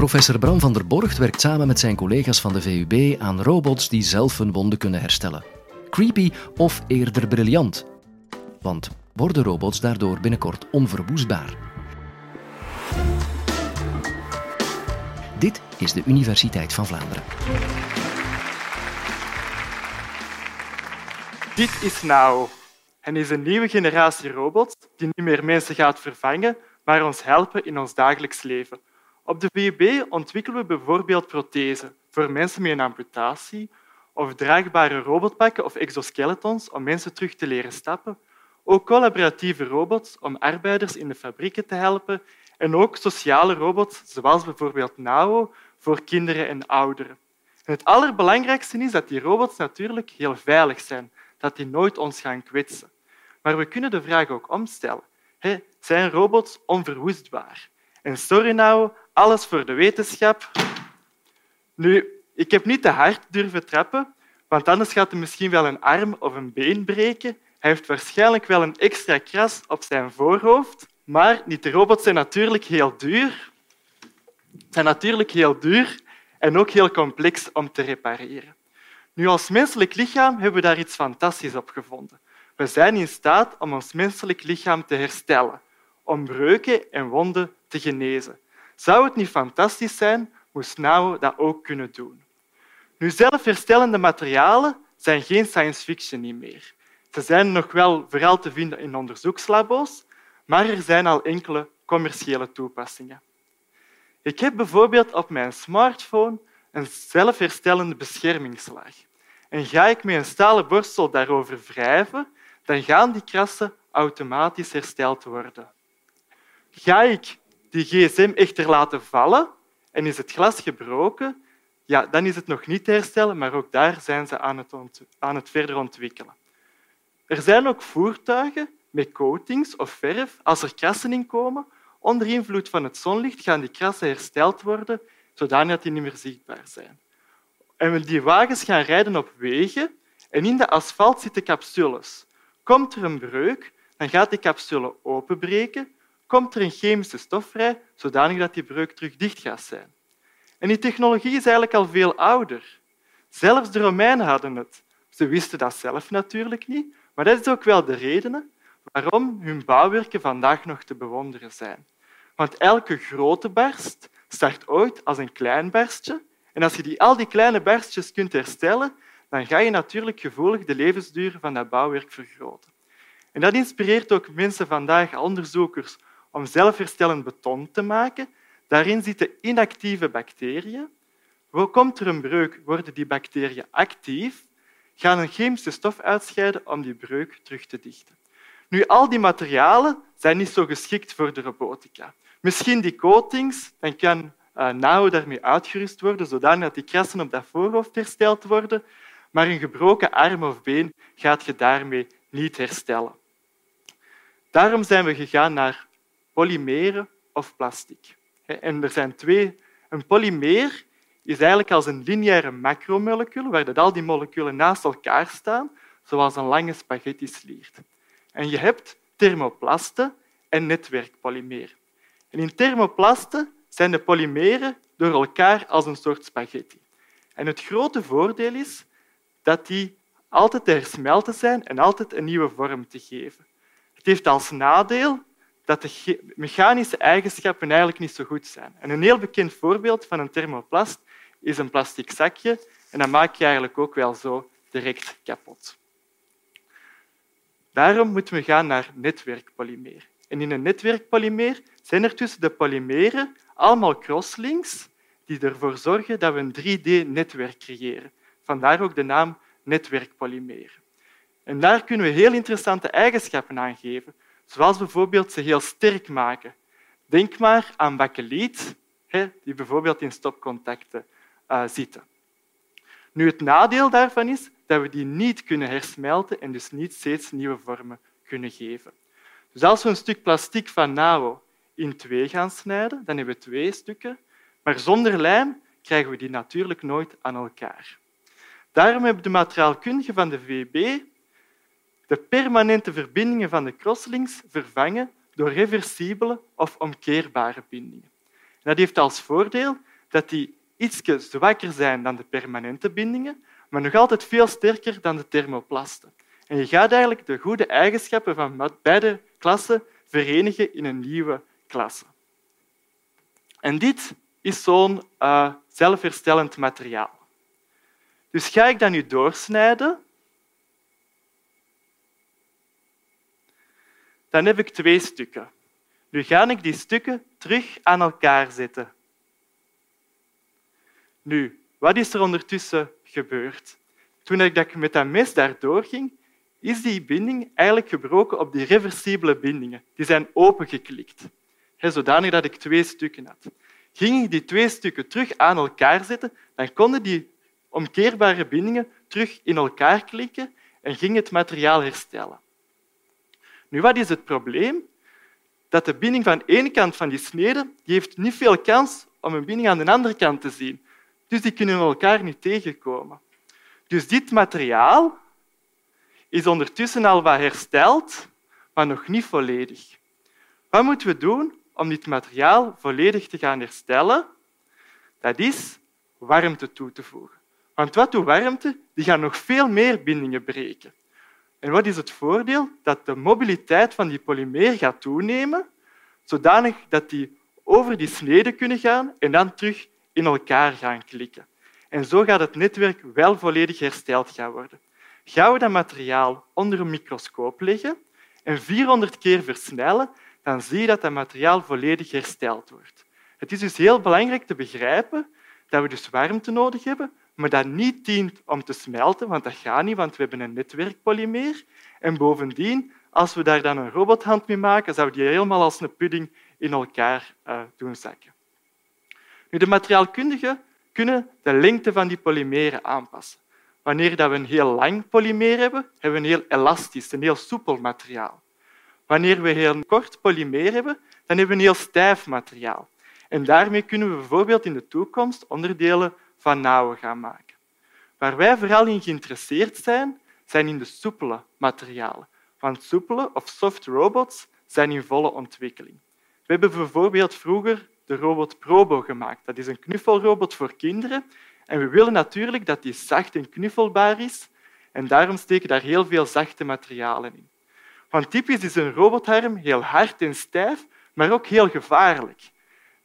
Professor Bram van der Borgt werkt samen met zijn collega's van de VUB aan robots die zelf hun wonden kunnen herstellen. Creepy of eerder briljant? Want worden robots daardoor binnenkort onverwoestbaar? Dit is de Universiteit van Vlaanderen. Dit is Nao. Hij is een nieuwe generatie robots die niet meer mensen gaat vervangen, maar ons helpen in ons dagelijks leven. Op de VUB ontwikkelen we bijvoorbeeld prothesen voor mensen met een amputatie of draagbare robotpakken of exoskeletons om mensen terug te leren stappen. Ook collaboratieve robots om arbeiders in de fabrieken te helpen en ook sociale robots, zoals bijvoorbeeld Nao, voor kinderen en ouderen. En het allerbelangrijkste is dat die robots natuurlijk heel veilig zijn, dat die nooit ons gaan kwetsen. Maar we kunnen de vraag ook omstellen. Zijn robots onverwoestbaar? En sorry nou, alles voor de wetenschap. Nu, ik heb niet te hard durven trappen, want anders gaat hij misschien wel een arm of een been breken. Hij heeft waarschijnlijk wel een extra kras op zijn voorhoofd. Maar die robots zijn natuurlijk heel duur. Zijn natuurlijk heel duur en ook heel complex om te repareren. Nu, als menselijk lichaam hebben we daar iets fantastisch op gevonden. We zijn in staat om ons menselijk lichaam te herstellen, om breuken en wonden te genezen. Zou het niet fantastisch zijn, moest NAO dat ook kunnen doen. Nu, zelfherstellende materialen zijn geen science fiction meer. Ze zijn nog wel vooral te vinden in onderzoekslabo's, maar er zijn al enkele commerciële toepassingen. Ik heb bijvoorbeeld op mijn smartphone een zelfherstellende beschermingslaag. En ga ik met een stalen borstel daarover wrijven, dan gaan die krassen automatisch hersteld worden. Ga ik die gsm echter laten vallen en is het glas gebroken, ja, dan is het nog niet te herstellen, maar ook daar zijn ze aan het, aan het verder ontwikkelen. Er zijn ook voertuigen met coatings of verf. Als er krassen in komen, onder invloed van het zonlicht gaan die krassen hersteld worden, zodat die niet meer zichtbaar zijn. En die wagens gaan rijden op wegen en in de asfalt zitten capsules. Komt er een breuk, dan gaat die capsule openbreken, komt er een chemische stof vrij, zodanig dat die breuk terug dicht gaat zijn. En die technologie is eigenlijk al veel ouder. Zelfs de Romeinen hadden het. Ze wisten dat zelf natuurlijk niet, maar dat is ook wel de reden waarom hun bouwwerken vandaag nog te bewonderen zijn. Want elke grote barst start ooit als een klein barstje. En als je die, al die kleine barstjes kunt herstellen, dan ga je natuurlijk gevoelig de levensduur van dat bouwwerk vergroten. En dat inspireert ook mensen vandaag, onderzoekers, om zelfherstellend beton te maken. Daarin zitten inactieve bacteriën. Komt er een breuk, worden die bacteriën actief, gaan een chemische stof uitscheiden om die breuk terug te dichten. Nu, al die materialen zijn niet zo geschikt voor de robotica. Misschien die coatings, dan kan uh, NAO daarmee uitgerust worden, zodat die krassen op dat voorhoofd hersteld worden, maar een gebroken arm of been gaat je daarmee niet herstellen. Daarom zijn we gegaan naar polymeren of plastic. En er zijn twee. Een polymeer is eigenlijk als een lineaire macromolecuul, waar al die moleculen naast elkaar staan, zoals een lange spaghetti sliert. En je hebt thermoplasten en netwerkpolymeren. En in thermoplasten zijn de polymeren door elkaar als een soort spaghetti. En het grote voordeel is dat die altijd te hersmelten zijn en altijd een nieuwe vorm te geven. Het heeft als nadeel dat de mechanische eigenschappen eigenlijk niet zo goed zijn. En een heel bekend voorbeeld van een thermoplast is een plastic zakje en dat maak je eigenlijk ook wel zo direct kapot. Daarom moeten we gaan naar netwerkpolymeer. En in een netwerkpolymeer zijn er tussen de polymeren allemaal crosslinks die ervoor zorgen dat we een 3D-netwerk creëren. Vandaar ook de naam netwerkpolymeer. En daar kunnen we heel interessante eigenschappen aan geven, zoals bijvoorbeeld ze heel sterk maken. Denk maar aan bakeliet, die bijvoorbeeld in stopcontacten uh, zitten. Nu, het nadeel daarvan is dat we die niet kunnen hersmelten en dus niet steeds nieuwe vormen kunnen geven. Dus als we een stuk plastic van NAO in twee gaan snijden, dan hebben we twee stukken, maar zonder lijm krijgen we die natuurlijk nooit aan elkaar. Daarom hebben de materiaalkundigen van de VB de permanente verbindingen van de crosslinks vervangen door reversibele of omkeerbare bindingen. Dat heeft als voordeel dat die iets zwakker zijn dan de permanente bindingen, maar nog altijd veel sterker dan de thermoplasten. En je gaat eigenlijk de goede eigenschappen van beide klassen verenigen in een nieuwe klasse. En dit is zo'n uh, zelfherstellend materiaal. Dus ga ik dat nu doorsnijden, dan heb ik twee stukken. Nu ga ik die stukken terug aan elkaar zetten. Nu, wat is er ondertussen gebeurd? Toen ik met dat mes daardoor ging, is die binding eigenlijk gebroken op die reversibele bindingen. Die zijn opengeklikt, zodanig dat ik twee stukken had. Ging ik die twee stukken terug aan elkaar zetten, dan konden die omkeerbare bindingen terug in elkaar klikken en ging het materiaal herstellen. Nu, wat is het probleem? Dat de binding van ene kant van die snede die heeft niet veel kans om een binding aan de andere kant te zien. Dus die kunnen elkaar niet tegenkomen. Dus dit materiaal is ondertussen al wat hersteld, maar nog niet volledig. Wat moeten we doen om dit materiaal volledig te gaan herstellen? Dat is warmte toe te voegen. Want wat doet warmte? Die gaat nog veel meer bindingen breken. En wat is het voordeel? Dat de mobiliteit van die polymeer gaat toenemen, zodanig dat die over die snede kunnen gaan en dan terug in elkaar gaan klikken. En zo gaat het netwerk wel volledig hersteld gaan worden. Gaan we dat materiaal onder een microscoop leggen en 400 keer versnellen, dan zie je dat dat materiaal volledig hersteld wordt. Het is dus heel belangrijk te begrijpen dat we dus warmte nodig hebben, maar dat niet dient om te smelten, want dat gaat niet, want we hebben een netwerkpolymeer. En bovendien, als we daar dan een robothand mee maken, zou die helemaal als een pudding in elkaar uh, doen zakken. Nu, de materiaalkundigen kunnen de lengte van die polymeren aanpassen. Wanneer we een heel lang polymeer hebben, hebben we een heel elastisch, een heel soepel materiaal. Wanneer we een heel kort polymeer hebben, dan hebben we een heel stijf materiaal. En daarmee kunnen we bijvoorbeeld in de toekomst onderdelen van nauwen gaan maken. Waar wij vooral in geïnteresseerd zijn, zijn in de soepele materialen. Want soepele of soft robots zijn in volle ontwikkeling. We hebben bijvoorbeeld vroeger de robot Probo gemaakt. Dat is een knuffelrobot voor kinderen. En we willen natuurlijk dat die zacht en knuffelbaar is. En daarom steken daar heel veel zachte materialen in. Want typisch is een robotarm heel hard en stijf, maar ook heel gevaarlijk.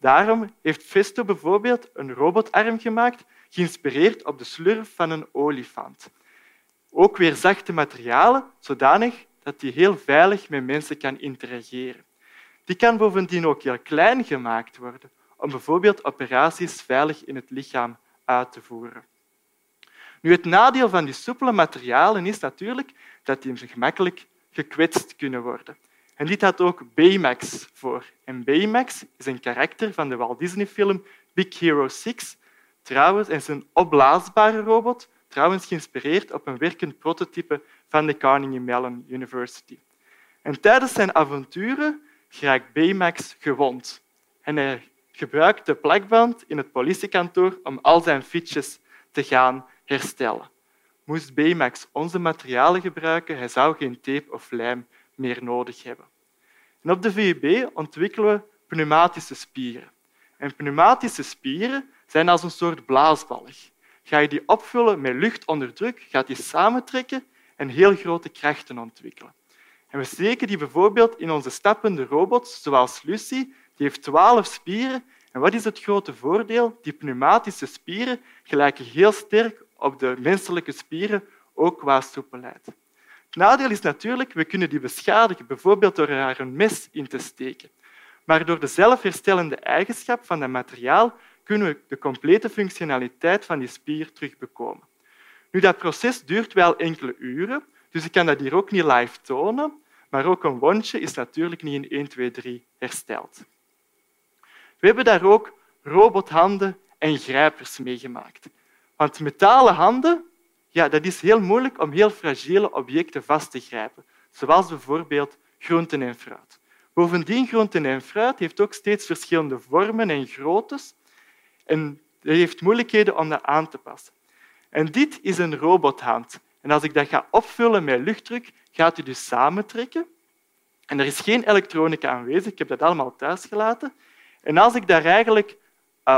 Daarom heeft Festo bijvoorbeeld een robotarm gemaakt, geïnspireerd op de slurf van een olifant. Ook weer zachte materialen, zodanig dat die heel veilig met mensen kan interageren. Die kan bovendien ook heel klein gemaakt worden, om bijvoorbeeld operaties veilig in het lichaam uit te voeren. Nu, het nadeel van die soepele materialen is natuurlijk dat die gemakkelijk gekwetst kunnen worden. En dit had ook Baymax voor. En Baymax is een karakter van de Walt Disney-film Big Hero 6. Trouwens, is een opblaasbare robot, trouwens geïnspireerd op een werkend prototype van de Carnegie Mellon University. En tijdens zijn avonturen geraakt Baymax gewond. En hij gebruikt de plakband in het politiekantoor om al zijn fietsjes te gaan herstellen. Moest Baymax onze materialen gebruiken, hij zou geen tape of lijm meer nodig hebben. En op de VUB ontwikkelen we pneumatische spieren. En pneumatische spieren zijn als een soort blaasbalg. Ga je die opvullen met lucht onder druk, gaat die samentrekken en heel grote krachten ontwikkelen. En we steken die bijvoorbeeld in onze stappende robots, zoals Lucy. Die heeft twaalf spieren. En wat is het grote voordeel? Die pneumatische spieren gelijken heel sterk op de menselijke spieren, ook qua soepelheid. Nadeel is natuurlijk, we kunnen die beschadigen, bijvoorbeeld door er een mes in te steken. Maar door de zelfherstellende eigenschap van het materiaal kunnen we de complete functionaliteit van die spier terugbekomen. Nu, dat proces duurt wel enkele uren, dus ik kan dat hier ook niet live tonen, maar ook een wondje is natuurlijk niet in 1, 2, 3 hersteld. We hebben daar ook robothanden en grijpers meegemaakt. Want metalen handen ja, dat is heel moeilijk om heel fragiele objecten vast te grijpen, zoals bijvoorbeeld groenten en fruit. Bovendien, groenten en fruit heeft ook steeds verschillende vormen en groottes en heeft moeilijkheden om dat aan te passen. En dit is een robothand. En als ik dat ga opvullen met luchtdruk, gaat hij dus samentrekken. En er is geen elektronica aanwezig, ik heb dat allemaal thuis gelaten. En als ik daar eigenlijk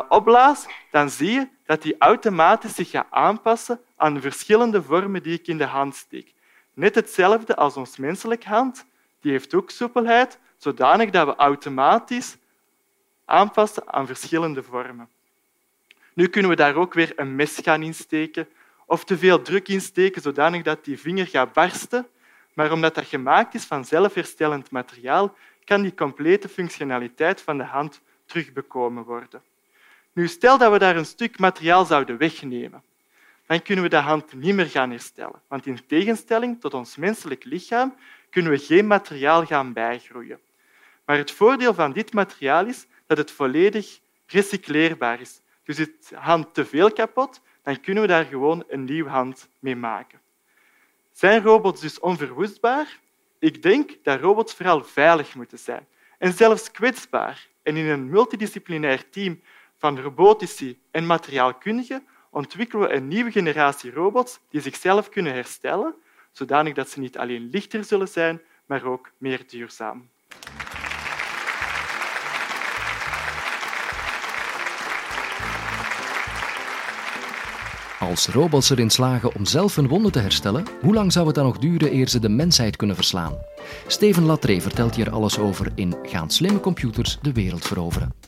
opblaas, dan zie je dat die automatisch zich gaat aanpassen aan de verschillende vormen die ik in de hand steek. Net hetzelfde als ons menselijke hand. Die heeft ook soepelheid, zodanig dat we automatisch aanpassen aan verschillende vormen. Nu kunnen we daar ook weer een mes gaan insteken of te veel druk insteken, zodanig dat die vinger gaat barsten. Maar omdat dat gemaakt is van zelfherstellend materiaal, kan die complete functionaliteit van de hand terugbekomen worden. Nu, stel dat we daar een stuk materiaal zouden wegnemen, dan kunnen we de hand niet meer gaan herstellen. Want in tegenstelling tot ons menselijk lichaam kunnen we geen materiaal gaan bijgroeien. Maar het voordeel van dit materiaal is dat het volledig recycleerbaar is. Dus is de hand te veel kapot, dan kunnen we daar gewoon een nieuwe hand mee maken. Zijn robots dus onverwoestbaar? Ik denk dat robots vooral veilig moeten zijn en zelfs kwetsbaar. En in een multidisciplinair team van robotici en materiaalkundigen ontwikkelen we een nieuwe generatie robots die zichzelf kunnen herstellen, zodanig dat ze niet alleen lichter zullen zijn, maar ook meer duurzaam. Als robots erin slagen om zelf een wonde te herstellen, hoe lang zou het dan nog duren eer ze de mensheid kunnen verslaan? Steven Latree vertelt hier alles over in Gaan slimme computers de wereld veroveren?